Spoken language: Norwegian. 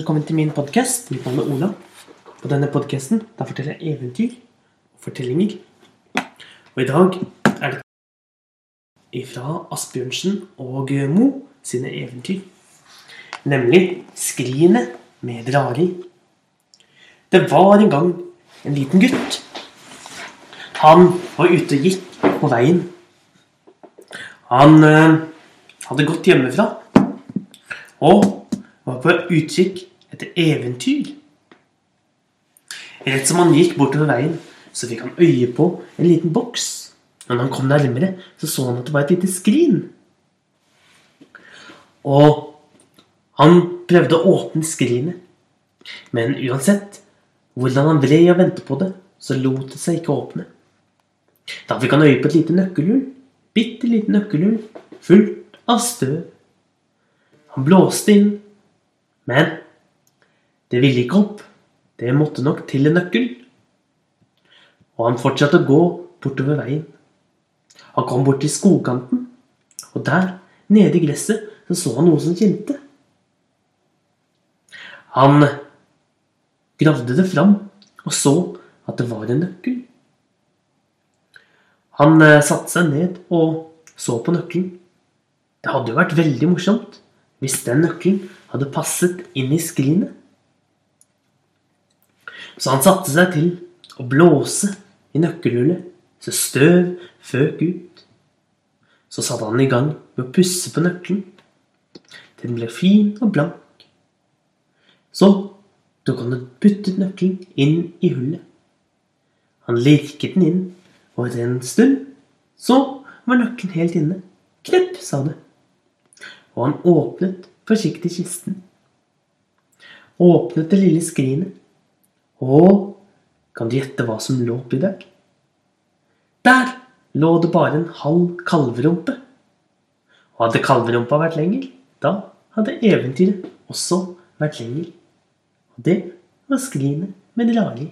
Velkommen til min podkast. Mitt navn er Ola. På denne podkasten forteller jeg eventyr og fortellinger. Og i dag er det fra Asbjørnsen og Mo sine eventyr. Nemlig 'Skrinet med drager'. Det var en gang en liten gutt. Han var ute og gikk på veien. Han øh, hadde gått hjemmefra og var på utkikk etter eventyr. Rett som han gikk bortover veien, så fikk han øye på en liten boks. Når han kom nærmere, så så han at det var et lite skrin. Og han prøvde å åpne skrinet, men uansett hvordan han vred og ventet på det, så lot det seg ikke åpne. Da fikk han øye på et lite nøkkelhull. Bitte lite nøkkelhull fullt av støv. Han blåste inn, men det ville ikke opp. Det måtte nok til en nøkkel. Og han fortsatte å gå bortover veien. Han kom bort til skogkanten, og der, nede i gresset, så så han noe som kjente. Han gravde det fram og så at det var en nøkkel. Han eh, satte seg ned og så på nøkkelen. Det hadde jo vært veldig morsomt hvis den nøkkelen hadde passet inn i skrinet. Så han satte seg til å blåse i nøkkelhullet så støv føk ut. Så satte han i gang med å pusse på nøkkelen. Den ble fin og blank. Så tok han og puttet nøkkelen inn i hullet. Han lirket den inn, og etter en stund så var nøkkelen helt inne. Knepp, sa det. Og han åpnet forsiktig kisten. Åpnet det lille skrinet. Og kan du gjette hva som lå oppi der? Der lå det bare en halv kalverumpe. Og hadde kalverumpa vært lenger, da hadde eventyret også vært lenger. Og det var skrinet med Rari.